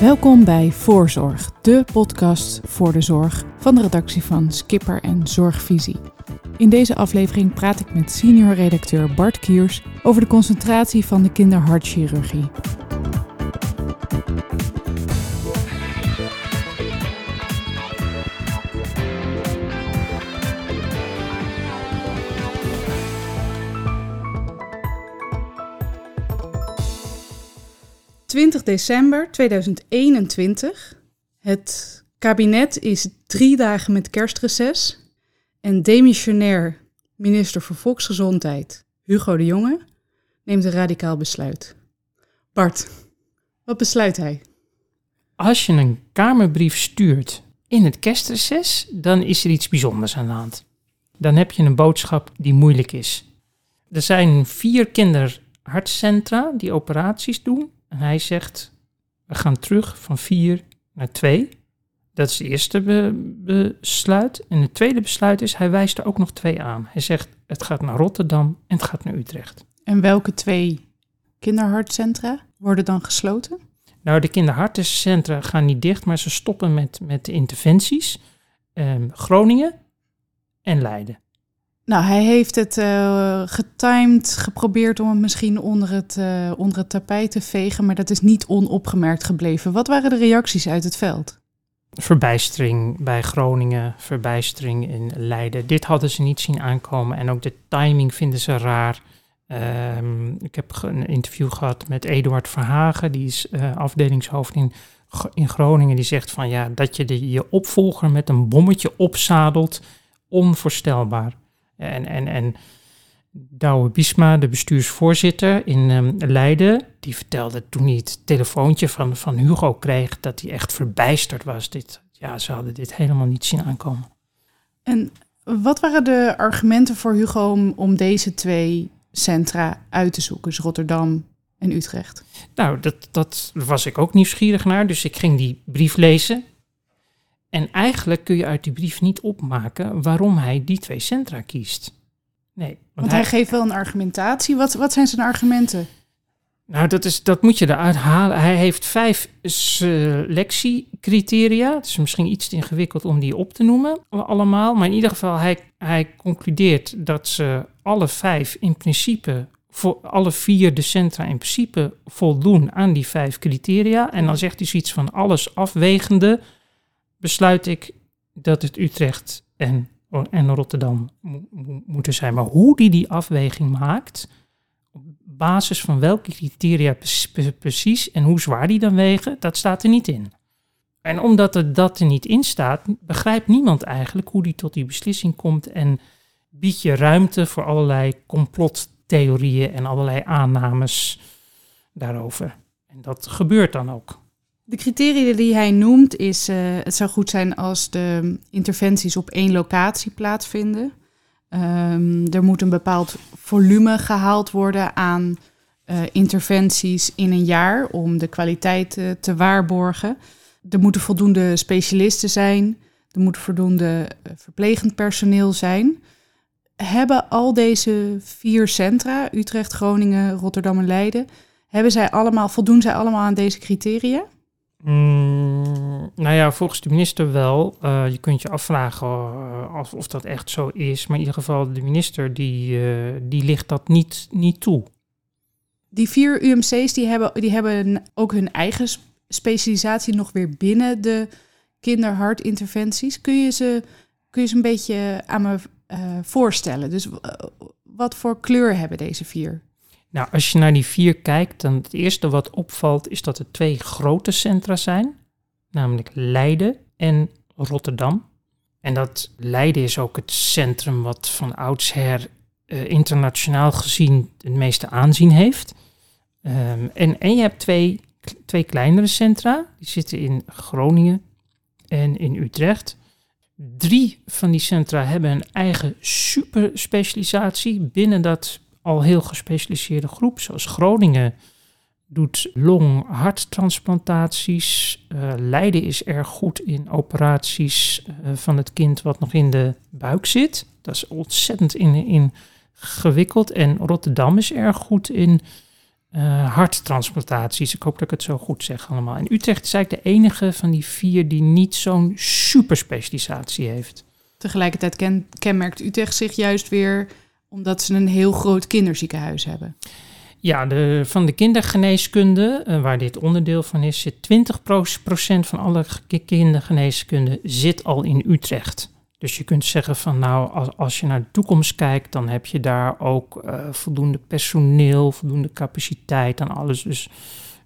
Welkom bij Voorzorg, de podcast voor de zorg van de redactie van Skipper en Zorgvisie. In deze aflevering praat ik met senior redacteur Bart Kiers over de concentratie van de kinderhartchirurgie. 20 december 2021. Het kabinet is drie dagen met kerstreces. En demissionair minister voor Volksgezondheid Hugo de Jonge neemt een radicaal besluit. Bart, wat besluit hij? Als je een Kamerbrief stuurt in het kerstreces, dan is er iets bijzonders aan de hand. Dan heb je een boodschap die moeilijk is. Er zijn vier kinderhartcentra die operaties doen en hij zegt, we gaan terug van vier naar twee. Dat is het eerste besluit. En het tweede besluit is, hij wijst er ook nog twee aan. Hij zegt, het gaat naar Rotterdam en het gaat naar Utrecht. En welke twee kinderhartcentra worden dan gesloten? Nou, de kinderhartcentra gaan niet dicht, maar ze stoppen met, met de interventies. Um, Groningen en Leiden. Nou, hij heeft het uh, getimed, geprobeerd om het misschien onder het, uh, onder het tapijt te vegen, maar dat is niet onopgemerkt gebleven. Wat waren de reacties uit het veld? Verbijstering bij Groningen, verbijstering in Leiden. Dit hadden ze niet zien aankomen en ook de timing vinden ze raar. Um, ik heb een interview gehad met Eduard Verhagen, die is uh, afdelingshoofd in, in Groningen. Die zegt van ja, dat je de, je opvolger met een bommetje opzadelt, onvoorstelbaar. En, en, en Douwe Biesma, de bestuursvoorzitter in um, Leiden, die vertelde toen hij het telefoontje van, van Hugo kreeg dat hij echt verbijsterd was. Dit, ja, ze hadden dit helemaal niet zien aankomen. En wat waren de argumenten voor Hugo om, om deze twee centra uit te zoeken, dus Rotterdam en Utrecht? Nou, dat, dat was ik ook nieuwsgierig naar, dus ik ging die brief lezen. En eigenlijk kun je uit die brief niet opmaken waarom hij die twee centra kiest. Nee. Want, hij, geeft wel een argumentatie. Wat, wat zijn zijn argumenten? Nou, dat, is, dat moet je eruit halen. Hij heeft vijf selectiecriteria. Het is misschien iets te ingewikkeld om die op te noemen, allemaal. Maar in ieder geval, hij, hij concludeert dat ze alle vijf in principe, voor alle vier de centra in principe voldoen aan die vijf criteria. En dan zegt hij zoiets van alles afwegende besluit ik dat het Utrecht en, en Rotterdam moeten zijn. Maar hoe die die afweging maakt, op basis van welke criteria precies en hoe zwaar die dan wegen, dat staat er niet in. En omdat er dat er niet in staat, begrijpt niemand eigenlijk hoe die tot die beslissing komt en biedt je ruimte voor allerlei complottheorieën en allerlei aannames daarover. En dat gebeurt dan ook. De criteria die hij noemt is, uh, het zou goed zijn als de interventies op één locatie plaatsvinden. Um, er moet een bepaald volume gehaald worden aan uh, interventies in een jaar om de kwaliteit uh, te waarborgen. Er moeten voldoende specialisten zijn, er moet voldoende verplegend personeel zijn. Hebben al deze vier centra, Utrecht, Groningen, Rotterdam en Leiden, hebben zij allemaal, voldoen zij allemaal aan deze criteria? Mm, nou ja, volgens de minister wel. Uh, je kunt je afvragen uh, of, of, dat echt zo is. Maar in ieder geval, de minister die, uh, die ligt dat niet, niet toe. Die vier UMC's die hebben, die hebben ook hun eigen specialisatie nog weer binnen de kinderhartinterventies. Kun je ze, kun je ze een beetje aan me voorstellen? Dus wat voor kleur hebben deze vier? Nou, als je naar die vier kijkt, dan het eerste wat opvalt is dat er twee grote centra zijn, namelijk Leiden en Rotterdam. En dat Leiden is ook het centrum wat van oudsher uh, internationaal gezien het meeste aanzien heeft. Um, en, en je hebt twee, twee kleinere centra, die zitten in Groningen en in Utrecht. Drie van die centra hebben een eigen superspecialisatie binnen dat al heel gespecialiseerde groep, zoals Groningen doet long-harttransplantaties. Uh, Leiden is erg goed in operaties uh, van het kind wat nog in de buik zit. Dat is ontzettend in, in. En Rotterdam is erg goed in uh, harttransplantaties. Ik hoop dat ik het zo goed zeg allemaal. En Utrecht is eigenlijk de enige van die vier die niet zo'n superspecialisatie heeft. Tegelijkertijd ken, kenmerkt Utrecht zich juist weer omdat ze een heel groot kinderziekenhuis hebben. Ja, de, van de kindergeneeskunde, uh, waar dit onderdeel van is, zit 20% van alle kindergeneeskunde zit al in Utrecht. Dus je kunt zeggen van nou, als, als je naar de toekomst kijkt, dan heb je daar ook uh, voldoende personeel, voldoende capaciteit en alles. Dus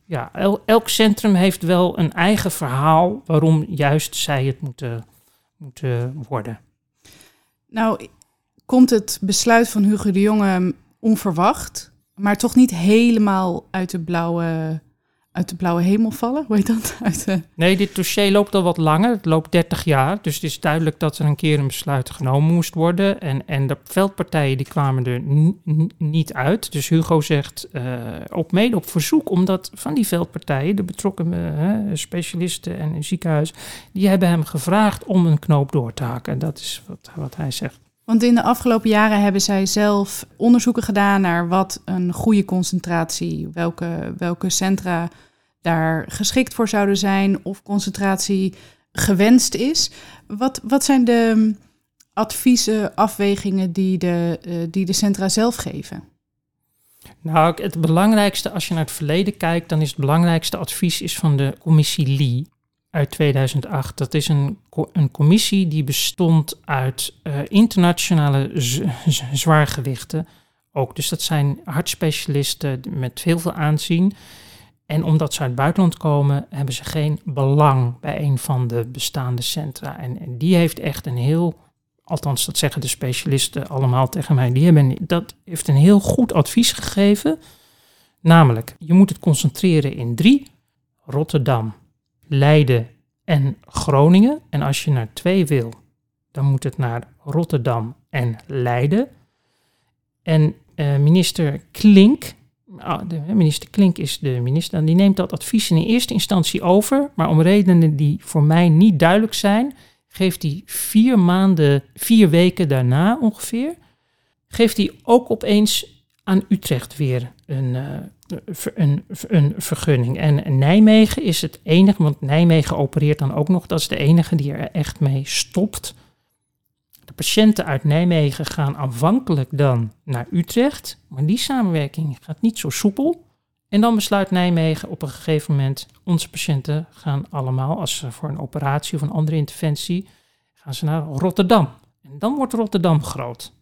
ja, el, elk centrum heeft wel een eigen verhaal waarom juist zij het moeten, moeten worden. Nou, komt het besluit van Hugo de Jonge onverwacht, maar toch niet helemaal uit de blauwe uit de blauwe hemel vallen? Hoe heet dat? Uit. Nee, dit dossier loopt al wat langer. Het loopt 30 jaar. Dus het is duidelijk dat er een keer een besluit genomen moest worden. En, en de veldpartijen die kwamen er niet uit. Dus Hugo zegt uh, op mede op verzoek, omdat van die veldpartijen, de betrokken uh, specialisten en ziekenhuis, die hebben hem gevraagd om een knoop door te haken. Dat is wat, wat hij zegt. Want in de afgelopen jaren hebben zij zelf onderzoeken gedaan naar wat een goede concentratie, welke, welke centra daar geschikt voor zouden zijn of concentratie gewenst is. Wat, wat zijn de adviezen, afwegingen die de, uh, die de centra zelf geven? Nou, het belangrijkste, als je naar het verleden kijkt, dan is het belangrijkste advies is van de commissie Lee uit 2008. Dat is een, een commissie die bestond uit uh, internationale zwaargewichten. Ook, dus dat zijn hartspecialisten met heel veel aanzien. En omdat ze uit het buitenland komen, hebben ze geen belang bij een van de bestaande centra. En, en die heeft echt een heel, althans dat zeggen de specialisten allemaal tegen mij, die hebben, dat heeft een heel goed advies gegeven. Namelijk, je moet het concentreren in drie. Rotterdam, Leiden en Groningen. En als je naar twee wil, dan moet het naar Rotterdam en Leiden. En uh, minister Klink, uh, de, minister Klink is de minister, die neemt dat advies in eerste instantie over, maar om redenen die voor mij niet duidelijk zijn, geeft hij vier maanden, vier weken daarna ongeveer, geeft hij ook opeens aan Utrecht weer een, uh, een, een vergunning. En Nijmegen is het enige, want Nijmegen opereert dan ook nog, dat is de enige die er echt mee stopt. De patiënten uit Nijmegen gaan aanvankelijk dan naar Utrecht, maar die samenwerking gaat niet zo soepel. En dan besluit Nijmegen op een gegeven moment, onze patiënten gaan allemaal, als ze voor een operatie of een andere interventie, gaan ze naar Rotterdam. En dan wordt Rotterdam groot.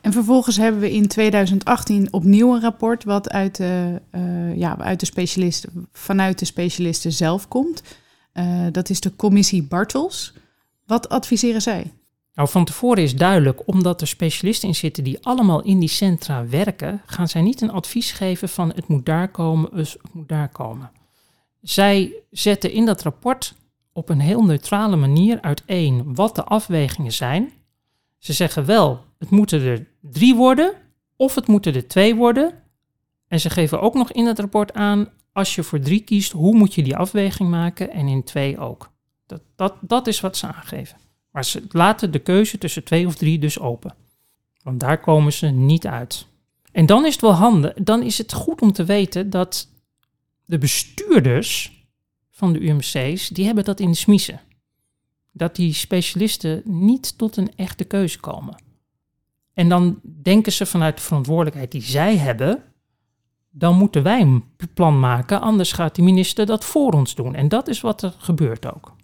En vervolgens hebben we in 2018 opnieuw een rapport wat uit de, uh, ja, uit de specialisten, vanuit de specialisten zelf komt. Uh, dat is de commissie Bartels. Wat adviseren zij? Nou, van tevoren is duidelijk, omdat er specialisten in zitten die allemaal in die centra werken, gaan zij niet een advies geven van het moet daar komen, dus het moet daar komen. Zij zetten in dat rapport op een heel neutrale manier uiteen wat de afwegingen zijn. Ze zeggen wel, het moeten er drie worden of het moeten er twee worden. En ze geven ook nog in het rapport aan, als je voor drie kiest, hoe moet je die afweging maken en in twee ook. Dat, dat, dat is wat ze aangeven. Maar ze laten de keuze tussen twee of drie dus open. Want daar komen ze niet uit. En dan is het wel handig, dan is het goed om te weten dat de bestuurders van de UMC's, die hebben dat in de smiezen. Dat die specialisten niet tot een echte keuze komen. En dan denken ze vanuit de verantwoordelijkheid die zij hebben, dan moeten wij een plan maken, anders gaat de minister dat voor ons doen. En dat is wat er gebeurt ook.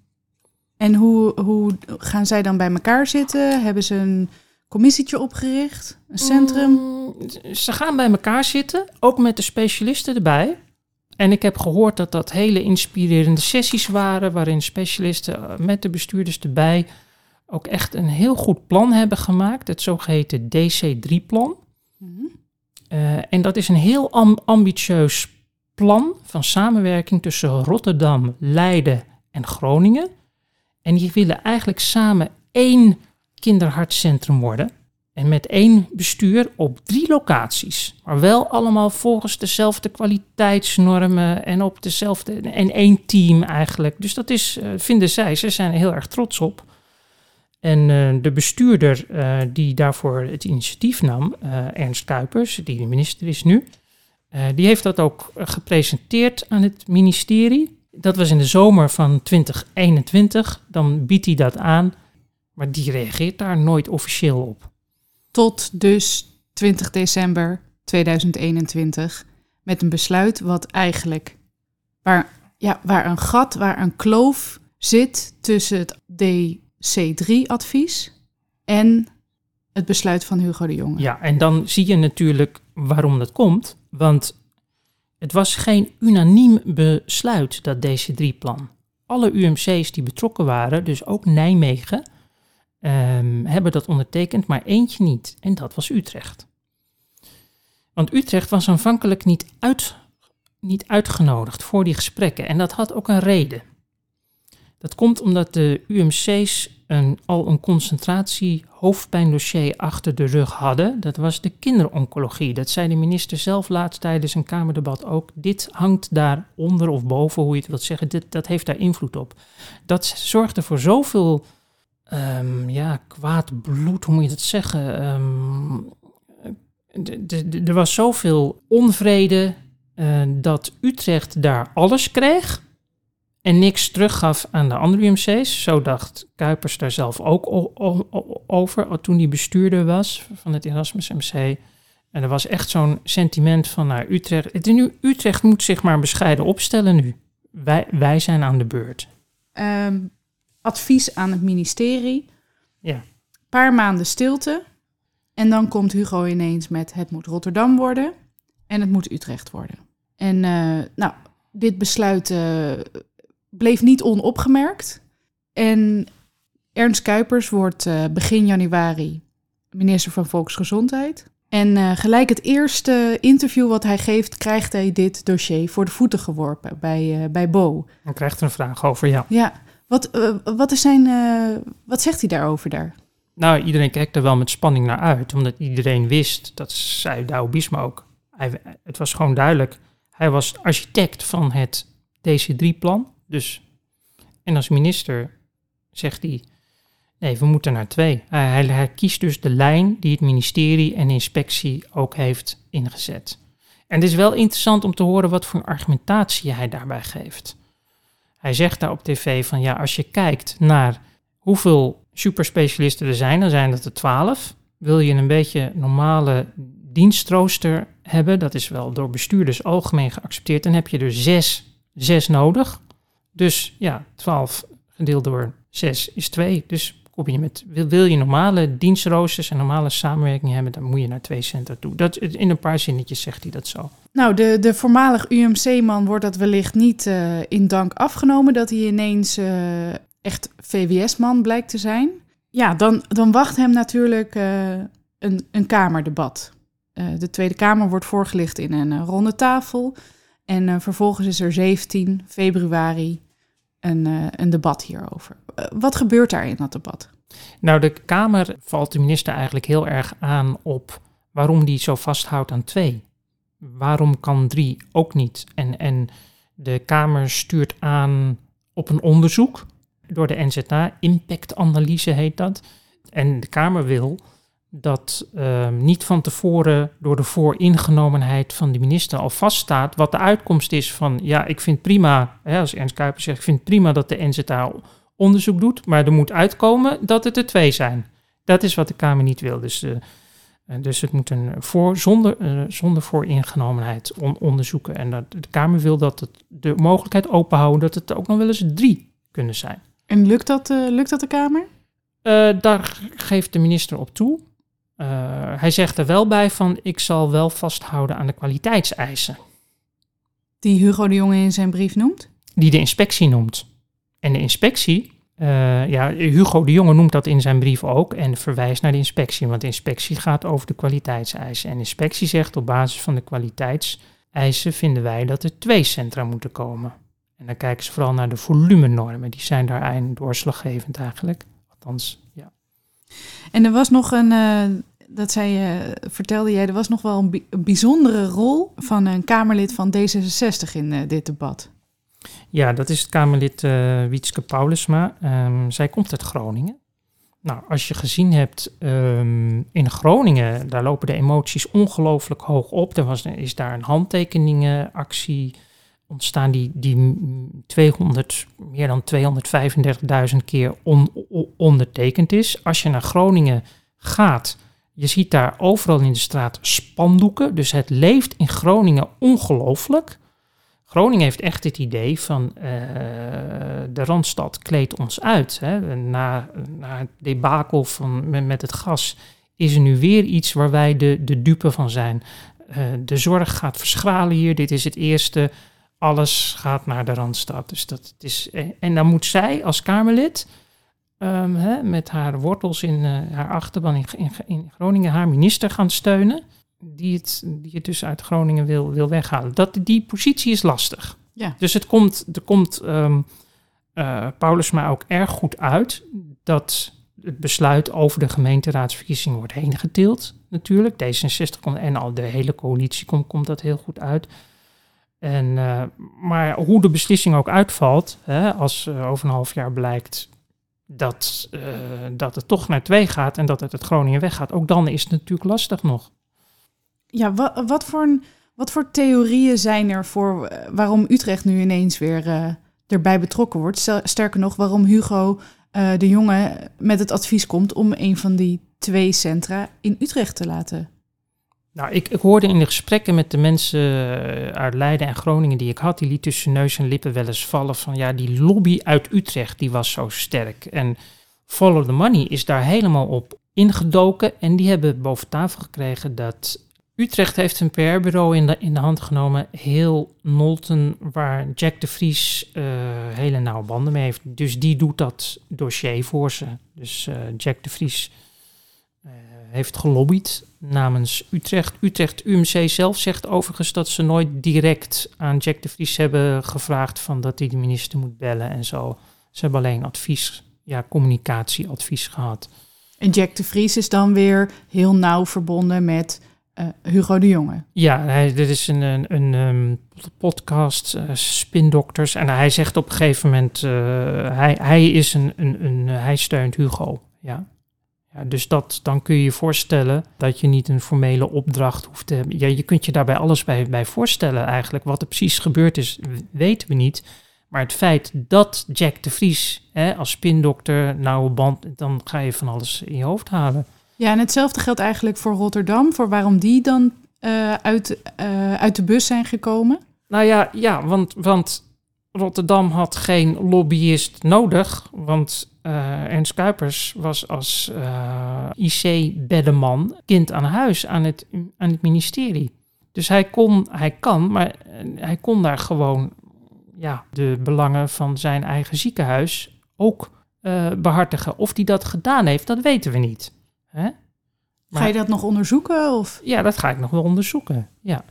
En hoe, hoe gaan zij dan bij elkaar zitten? Hebben ze een commissietje opgericht? Een centrum? Mm, ze gaan bij elkaar zitten, ook met de specialisten erbij. En ik heb gehoord dat dat hele inspirerende sessies waren, waarin specialisten eh, met de bestuurders erbij ook echt een heel goed plan hebben gemaakt, het zogeheten DC3-plan. Mhm. Eh, en dat is een heel ambitieus plan van samenwerking tussen Rotterdam, Leiden en Groningen. En die willen eigenlijk samen één kinderhartcentrum worden. En met één bestuur op drie locaties. Maar wel allemaal volgens dezelfde kwaliteitsnormen en op dezelfde. En één team eigenlijk. Dus dat is, uh, vinden zij, ze zijn er heel erg trots op. En uh, de bestuurder uh, die daarvoor het initiatief nam, Ernst Kuipers, die de minister is nu, Eh, die heeft dat ook gepresenteerd aan het ministerie. Dat was in de zomer van 2021. Dan biedt hij dat aan, maar die reageert daar nooit officieel op. Tot dus 20 december 2021 met een besluit wat eigenlijk waar, ja, waar een gat, waar een kloof zit tussen het DC3-advies en het besluit van Hugo de Jonge. Ja, en dan zie je natuurlijk waarom dat komt. Want het was geen unaniem besluit, dat DC3-plan. Alle UMC's die betrokken waren, dus ook Nijmegen, um, hebben dat ondertekend, maar eentje niet. En dat was Utrecht. Want Utrecht was aanvankelijk niet, uit, niet uitgenodigd voor die gesprekken. En dat had ook een reden. Dat komt omdat de UMC's een, al een concentratie hoofdpijndossier achter de rug hadden. Dat was de kinderoncologie. Dat zei de minister zelf laatst tijdens een Kamerdebat ook. Dit hangt daar onder of boven, hoe je het wilt zeggen. Dit, dat heeft daar invloed op. Dat zorgde voor zoveel um, ja, kwaad bloed, hoe moet je dat zeggen? Um, er was zoveel onvrede uh, dat Utrecht daar alles kreeg en niks teruggaf aan de andere UMC's. Zo dacht Kuipers daar zelf ook over toen hij bestuurder was van het Erasmus MC. En er was echt zo'n sentiment van nou, Utrecht. Het, nu, Utrecht moet zich maar bescheiden opstellen nu. Wij, wij zijn aan de beurt. Um, advies aan het ministerie. Ja. Paar maanden stilte. En dan komt Hugo ineens met het moet Rotterdam worden en het moet Utrecht worden. En uh, nou, dit besluit uh, bleef niet onopgemerkt. En Ernst Kuipers wordt uh, begin januari minister van Volksgezondheid. En gelijk het eerste interview wat hij geeft, krijgt hij dit dossier voor de voeten geworpen bij, bij Bo. Dan krijgt er een vraag over, ja. Ja, wat, wat, is zijn, wat zegt hij daarover daar? Nou, iedereen kijkt er wel met spanning naar uit, omdat iedereen wist, dat zei Douwe Biesma ook. Hij, het was gewoon duidelijk, hij was architect van het DC3-plan. Dus, en als minister zegt hij, nee, we moeten naar twee. Hij, hij, kiest dus de lijn die het ministerie en inspectie ook heeft ingezet. En het is wel interessant om te horen wat voor argumentatie hij daarbij geeft. Hij zegt daar op tv van ja, als je kijkt naar hoeveel superspecialisten er zijn, dan zijn dat er twaalf. Wil je een beetje normale dienstrooster hebben, dat is wel door bestuurders algemeen geaccepteerd, dan heb je er zes, zes nodig. Dus ja, 12 gedeeld door 6 is 2. Dus kom je met, wil, je normale dienstroosters en normale samenwerking hebben, dan moet je naar twee centra toe. Dat, in een paar zinnetjes zegt hij dat zo. Nou, de, de voormalig UMC-man wordt dat wellicht niet uh, in dank afgenomen dat hij ineens uh, echt VWS-man blijkt te zijn. Ja, dan, dan wacht hem natuurlijk uh, een, een Kamerdebat. De Tweede Kamer wordt voorgelicht in een ronde tafel. En vervolgens is er 17 februari een, een debat hierover. wat gebeurt daar in dat debat? Nou, de Kamer valt de minister eigenlijk heel erg aan op waarom die zo vasthoudt aan twee. Waarom kan drie ook niet? En, en de Kamer stuurt aan op een onderzoek door de NZA. Impactanalyse heet dat. En de Kamer wil dat uh, niet van tevoren door de vooringenomenheid van de minister al vaststaat wat de uitkomst is van, ja, ik vind prima, hè, als Ernst Kuiper zegt, ik vind prima dat de NZA onderzoek doet, maar er moet uitkomen dat het er twee zijn. Dat is wat de Kamer niet wil. Dus, uh, dus het moet een voor, zonder, uh, zonder vooringenomenheid on onderzoeken. En dat, de Kamer wil dat het de mogelijkheid openhouden dat het ook nog wel eens drie kunnen zijn. En lukt dat, lukt dat de Kamer? Daar geeft de minister op toe. Uh, hij zegt er wel bij van, ik zal wel vasthouden aan de kwaliteitseisen. Die Hugo de Jonge in zijn brief noemt? Die de inspectie noemt. En de inspectie, ja, Hugo de Jonge noemt dat in zijn brief ook en verwijst naar de inspectie, want de inspectie gaat over de kwaliteitseisen. En de inspectie zegt op basis van de kwaliteitseisen vinden wij dat er twee centra moeten komen. En dan kijken ze vooral naar de volumenormen. Die zijn daarin doorslaggevend eigenlijk. Althans. En er was nog een, uh, dat vertelde jij, er was nog wel een, bi een, bijzondere rol van een Kamerlid van D66 in uh, dit debat. Ja, dat is het Kamerlid Wietske Paulusma. Um, zij komt uit Groningen. Nou, als je gezien hebt um, in Groningen, daar lopen de emoties ongelooflijk hoog op. Er was, is daar een handtekeningenactie ontstaan die, die 200, meer dan 235.000 keer on, ondertekend is. Als je naar Groningen gaat, je ziet daar overal in de straat spandoeken. Dus het leeft in Groningen ongelooflijk. Groningen heeft echt het idee van uh, de Randstad kleedt ons uit. Hè. Na, na het debakel van, met, het gas is er nu weer iets waar wij de, de dupe van zijn. Uh, de zorg gaat verschralen hier. Dit is het eerste. Alles gaat naar de Randstad. Dus dat is, en dan moet zij als Kamerlid um, hè, met haar wortels in uh, haar achterban in, in, in, Groningen haar minister gaan steunen. Die het, die het dus uit Groningen wil, wil weghalen. Dat, die positie is lastig. Ja. Dus het komt, er komt um, uh, Paulus maar ook erg goed uit dat het besluit over de gemeenteraadsverkiezingen wordt heen getild. Natuurlijk. D66 komt, en al de hele coalitie komt, komt dat heel goed uit. En, uh, maar hoe de beslissing ook uitvalt, hè, als uh, over een half jaar blijkt dat, uh, dat het toch naar twee gaat en dat het het Groningen weggaat, ook dan is het natuurlijk lastig nog. Ja, wat, wat, voor, wat voor theorieën zijn er voor waarom Utrecht nu ineens weer erbij betrokken wordt? Sterker nog, waarom Hugo de Jonge met het advies komt om een van die twee centra in Utrecht te laten nou, ik, ik, hoorde in de gesprekken met de mensen uit Leiden en Groningen die ik had, die liet tussen neus en lippen wel eens vallen van ja, die lobby uit Utrecht die was zo sterk. En Follow the Money is daar helemaal op ingedoken en die hebben boven tafel gekregen dat Utrecht heeft een PR-bureau in de, in de hand genomen, heel Nolten, waar Jack de Vries uh, hele nauwe banden mee heeft. Dus die doet dat dossier voor ze. Dus uh, Jack de Vries heeft gelobbyd namens Utrecht. Utrecht UMC zelf zegt overigens dat ze nooit direct aan Jack de Vries hebben gevraagd van dat hij de minister moet bellen en zo. Ze hebben alleen advies, ja, communicatieadvies gehad. En Jack de Vries is dan weer heel nauw verbonden met uh, Hugo de Jonge. Ja, hij, dit is een, een, een um, podcast, uh, Spindokters. En hij zegt op een gegeven moment, uh, hij, hij, is een, een, een, hij steunt Hugo. Ja. Ja, dus dat, dan kun je je voorstellen dat je niet een formele opdracht hoeft te hebben. Ja, je kunt je daarbij alles bij, bij voorstellen eigenlijk. Wat er precies gebeurd is, weten we niet. Maar het feit dat Jack de Vries hè, als spindokter, nauwe band, dan ga je van alles in je hoofd halen. Ja, en hetzelfde geldt eigenlijk voor Rotterdam, voor waarom die dan uh, uit, uh, uit de bus zijn gekomen. Nou ja, ja want, want Rotterdam had geen lobbyist nodig, want uh, Ernst Kuipers was als uh, IC-beddeman kind aan huis aan het, aan het ministerie. Dus hij kon, hij kan, maar hij kon daar gewoon ja, de belangen van zijn eigen ziekenhuis ook uh, behartigen. Of hij dat gedaan heeft, dat weten we niet. Hè? Maar, ga je dat nog onderzoeken? Of? Ja, dat ga ik nog wel onderzoeken. Ja.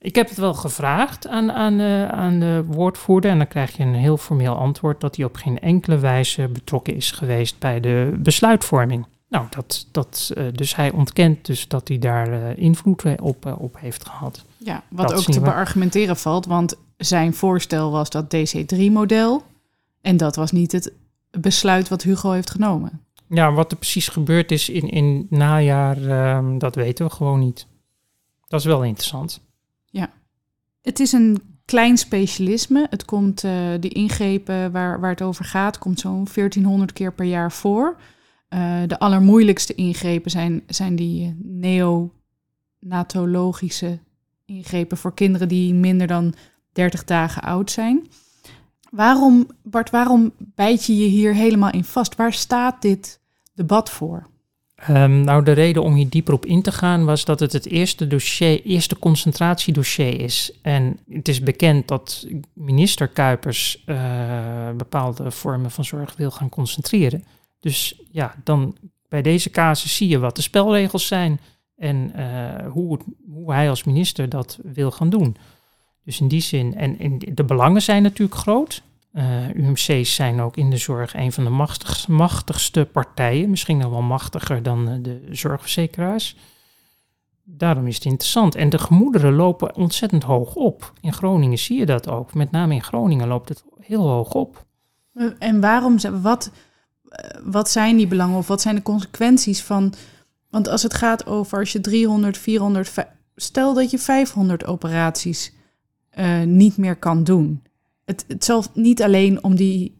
Ik heb het wel gevraagd aan, aan, uh, aan de woordvoerder en dan krijg je een heel formeel antwoord dat hij op geen enkele wijze betrokken is geweest bij de besluitvorming. Nou, dat, dat, uh, dus hij ontkent dus dat hij daar uh, invloed op, op heeft gehad. Ja, wat dat ook te beargumenteren valt, want zijn voorstel was dat DC3-model en dat was niet het besluit wat Hugo heeft genomen. Ja, wat er precies gebeurd is in, in najaar, ehm, dat weten we gewoon niet. Dat is wel interessant. Het is een klein specialisme. Het komt, uh, de ingrepen waar, waar het over gaat, komt zo'n 1400 keer per jaar voor. Uh, de allermoeilijkste ingrepen zijn, zijn die neonatologische ingrepen voor kinderen die minder dan 30 dagen oud zijn. Waarom, Bart, waarom bijt je je hier helemaal in vast? Waar staat dit debat voor? Um, nou, de reden om hier dieper op in te gaan was dat het het eerste dossier, eerste concentratiedossier is. En het is bekend dat minister Kuipers uh, bepaalde vormen van zorg wil gaan concentreren. Dus ja, dan bij deze casus zie je wat de spelregels zijn en uh, hoe, hoe hij als minister dat wil gaan doen. Dus in die zin, en, en de belangen zijn natuurlijk groot. Uh, UMC's zijn ook in de zorg een van de machtigste, machtigste partijen, misschien nog wel machtiger dan de zorgverzekeraars. Daarom is het interessant. En de gemoederen lopen ontzettend hoog op. In Groningen zie je dat ook. Met name in Groningen loopt het heel hoog op. En waarom, wat, eh, wat zijn die belangen of wat zijn de consequenties van... Want als het gaat over als je 300, 400... vij- Stel dat je 500 operaties eh, niet meer kan doen. Het, het zal niet alleen om die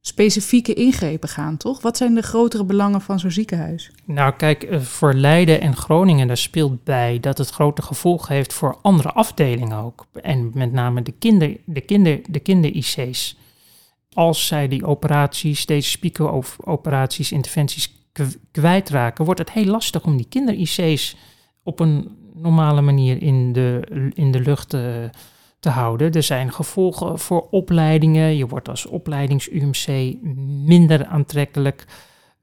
specifieke ingrepen gaan, toch? Wat zijn de grotere belangen van zo'n ziekenhuis? Nou, kijk, eh, voor Leiden en Groningen, daar speelt bij dat het grote gevolgen heeft voor andere afdelingen ook. En met name de kinder, de kinder, de kinder-IC's. Als zij die operaties, deze spiekeroperaties, interventies kw- kwijtraken, wordt het heel lastig om die kinder-IC's op een normale manier in de, in de lucht eh, te houden. Er zijn gevolgen voor opleidingen. Je wordt als opleidings-UMC minder aantrekkelijk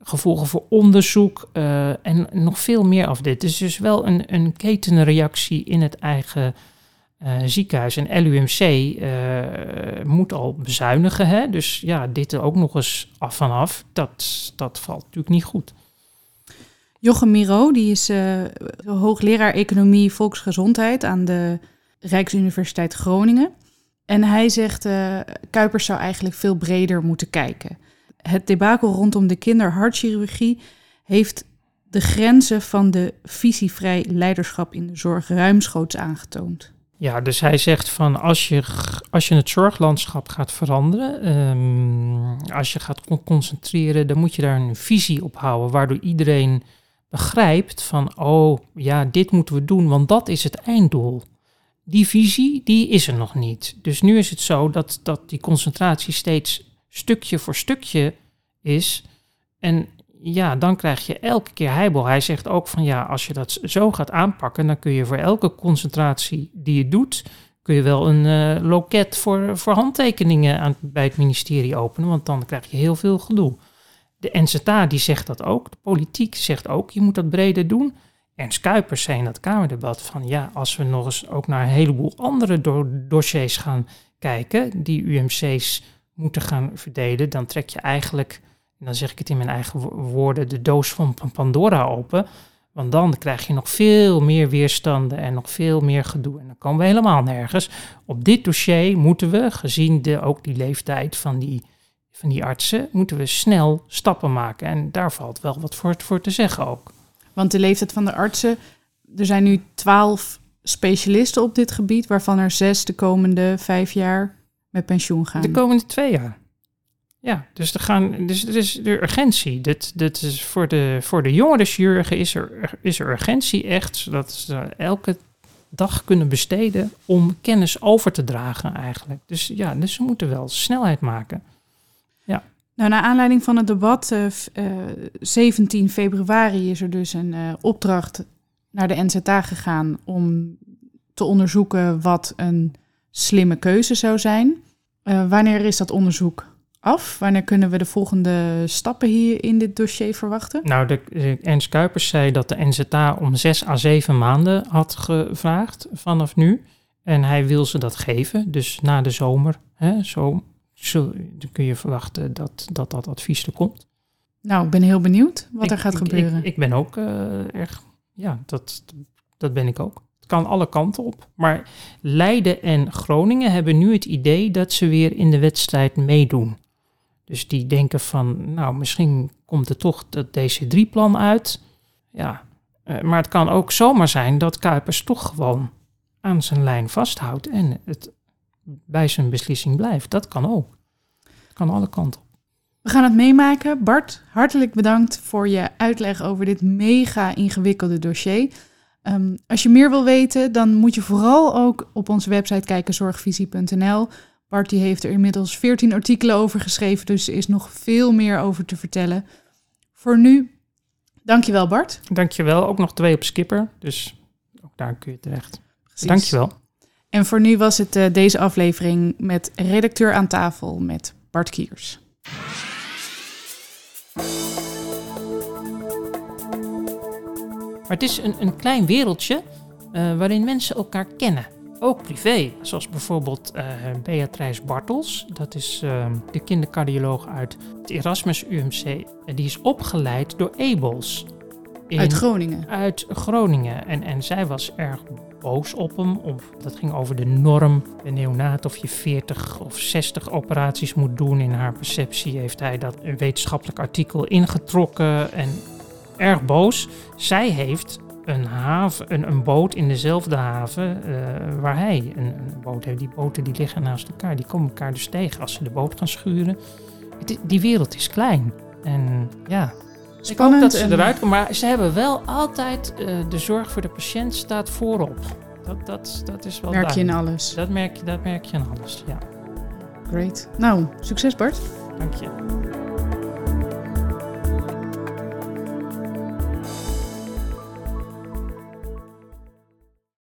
gevolgen voor onderzoek eh, en nog veel meer af dit. Dus dus wel een, een ketenreactie in het eigen eh, ziekenhuis. En LUMC eh, moet al bezuinigen. Hè? Dus ja, dit er ook nog eens af vanaf. Dat, dat valt natuurlijk niet goed. Jochem Miro, die is hoogleraar economie volksgezondheid aan de Rijksuniversiteit Groningen. En hij zegt, eh Kuipers zou eigenlijk veel breder moeten kijken. Het debakel rondom de kinderhartchirurgie heeft de grenzen van de visievrij leiderschap in de zorg ruimschoots aangetoond. Ja, dus hij zegt van als je, als je het zorglandschap gaat veranderen, ehm, als je gaat con- concentreren, dan moet je daar een visie op houden, waardoor iedereen begrijpt van, oh ja, dit moeten we doen, want dat is het einddoel. Die visie, die is er nog niet. Dus nu is het zo dat, dat die concentratie steeds stukje voor stukje is. En ja, dan krijg je elke keer heibel. Hij zegt ook van ja, als je dat zo gaat aanpakken, dan kun je voor elke concentratie die je doet, kun je wel een eh, loket voor, voor handtekeningen aan, bij het ministerie openen, want dan krijg je heel veel gedoe. De NZA die zegt dat ook, de politiek zegt ook, je moet dat breder doen. Ernst Kuipers zei in dat Kamerdebat van ja, als we nog eens ook naar een heleboel andere do- dossiers gaan kijken, die UMC's moeten gaan verdelen, dan trek je eigenlijk, en dan zeg ik het in mijn eigen wo- woorden, de doos van Pan- Pandora open. Want dan krijg je nog veel meer weerstanden en nog veel meer gedoe. En dan komen we helemaal nergens. Op dit dossier moeten we, gezien de, ook die leeftijd van die, van die artsen, moeten we snel stappen maken. En daar valt wel wat voor te zeggen ook. Want de leeftijd van de artsen, er zijn nu twaalf specialisten op dit gebied, waarvan er zes de komende vijf jaar met pensioen gaan. De komende twee jaar. Ja, dus er, gaan, dus er is de urgentie. Dit, dit is voor, de, voor de jongere chirurgen is er, is er urgentie echt, zodat ze elke dag kunnen besteden om kennis over te dragen eigenlijk. Dus ja, dus ze moeten wel snelheid maken. Nou, naar aanleiding van het debat, eh, f- eh, 17 februari is er dus een eh, opdracht naar de NZA gegaan om te onderzoeken wat een slimme keuze zou zijn. Eh, wanneer is dat onderzoek af? Wanneer kunnen we de volgende stappen hier in dit dossier verwachten? Nou, de, de Ernst Kuipers zei dat de NZA om zes à zeven maanden had gevraagd vanaf nu. En hij wil ze dat geven, dus na de zomer. Hè, zo, zo dan kun je verwachten dat, dat dat advies er komt. Nou, ik ben heel benieuwd wat Ik- er gaat ik- gebeuren. Ik, ik ben ook eh, erg, ja, dat, dat ben ik ook. Het kan alle kanten op. Maar Leiden en Groningen hebben nu het idee dat ze weer in de wedstrijd meedoen. Dus die denken van, nou, misschien komt er toch dat DC3-plan uit. Ja, eh, maar het kan ook zomaar zijn dat Kuipers toch gewoon aan zijn lijn vasthoudt en het bij zijn beslissing blijft. Dat kan ook. Kan alle kanten op. We gaan het meemaken. Bart, hartelijk bedankt voor je uitleg over dit mega ingewikkelde dossier. Ehm, als je meer wil weten, dan moet je vooral ook op onze website kijken, zorgvisie.nl. Bart die heeft er inmiddels 14 artikelen over geschreven, dus er is nog veel meer over te vertellen. Voor nu, dankjewel Bart. Dankjewel. Ook nog twee op Skipper. Dus ook daar kun je terecht. Precies. Dankjewel. En voor nu was het eh, deze aflevering met redacteur aan tafel met Bart Kiers. Maar het is een, een klein wereldje eh, waarin mensen elkaar kennen. Ook privé. Zoals bijvoorbeeld eh Beatrice Bartels. Dat is de kindercardioloog uit het Erasmus UMC. En die is opgeleid door Ebels. in- Uit Groningen. uit Groningen. En, en zij was erg boos op hem. Dat ging over de norm. Bij neonaat of je 40 of 60 operaties moet doen. In haar perceptie heeft hij dat een wetenschappelijk artikel ingetrokken en erg boos. Zij heeft een, haven, een, een boot in dezelfde haven uh, waar hij een, een, boot heeft. Die boten die liggen naast elkaar. Die komen elkaar dus tegen als ze de boot gaan schuren. Het, die wereld is klein. En ja, Spannend ik hoop dat ze eruit komen. Maar ze hebben wel altijd uh, de zorg voor de patiënt staat voorop. Dat, dat, dat is wel Merk je in alles. Dat merk je, dat merk je in alles, ja. Great. Nou, succes Bart. Dank je.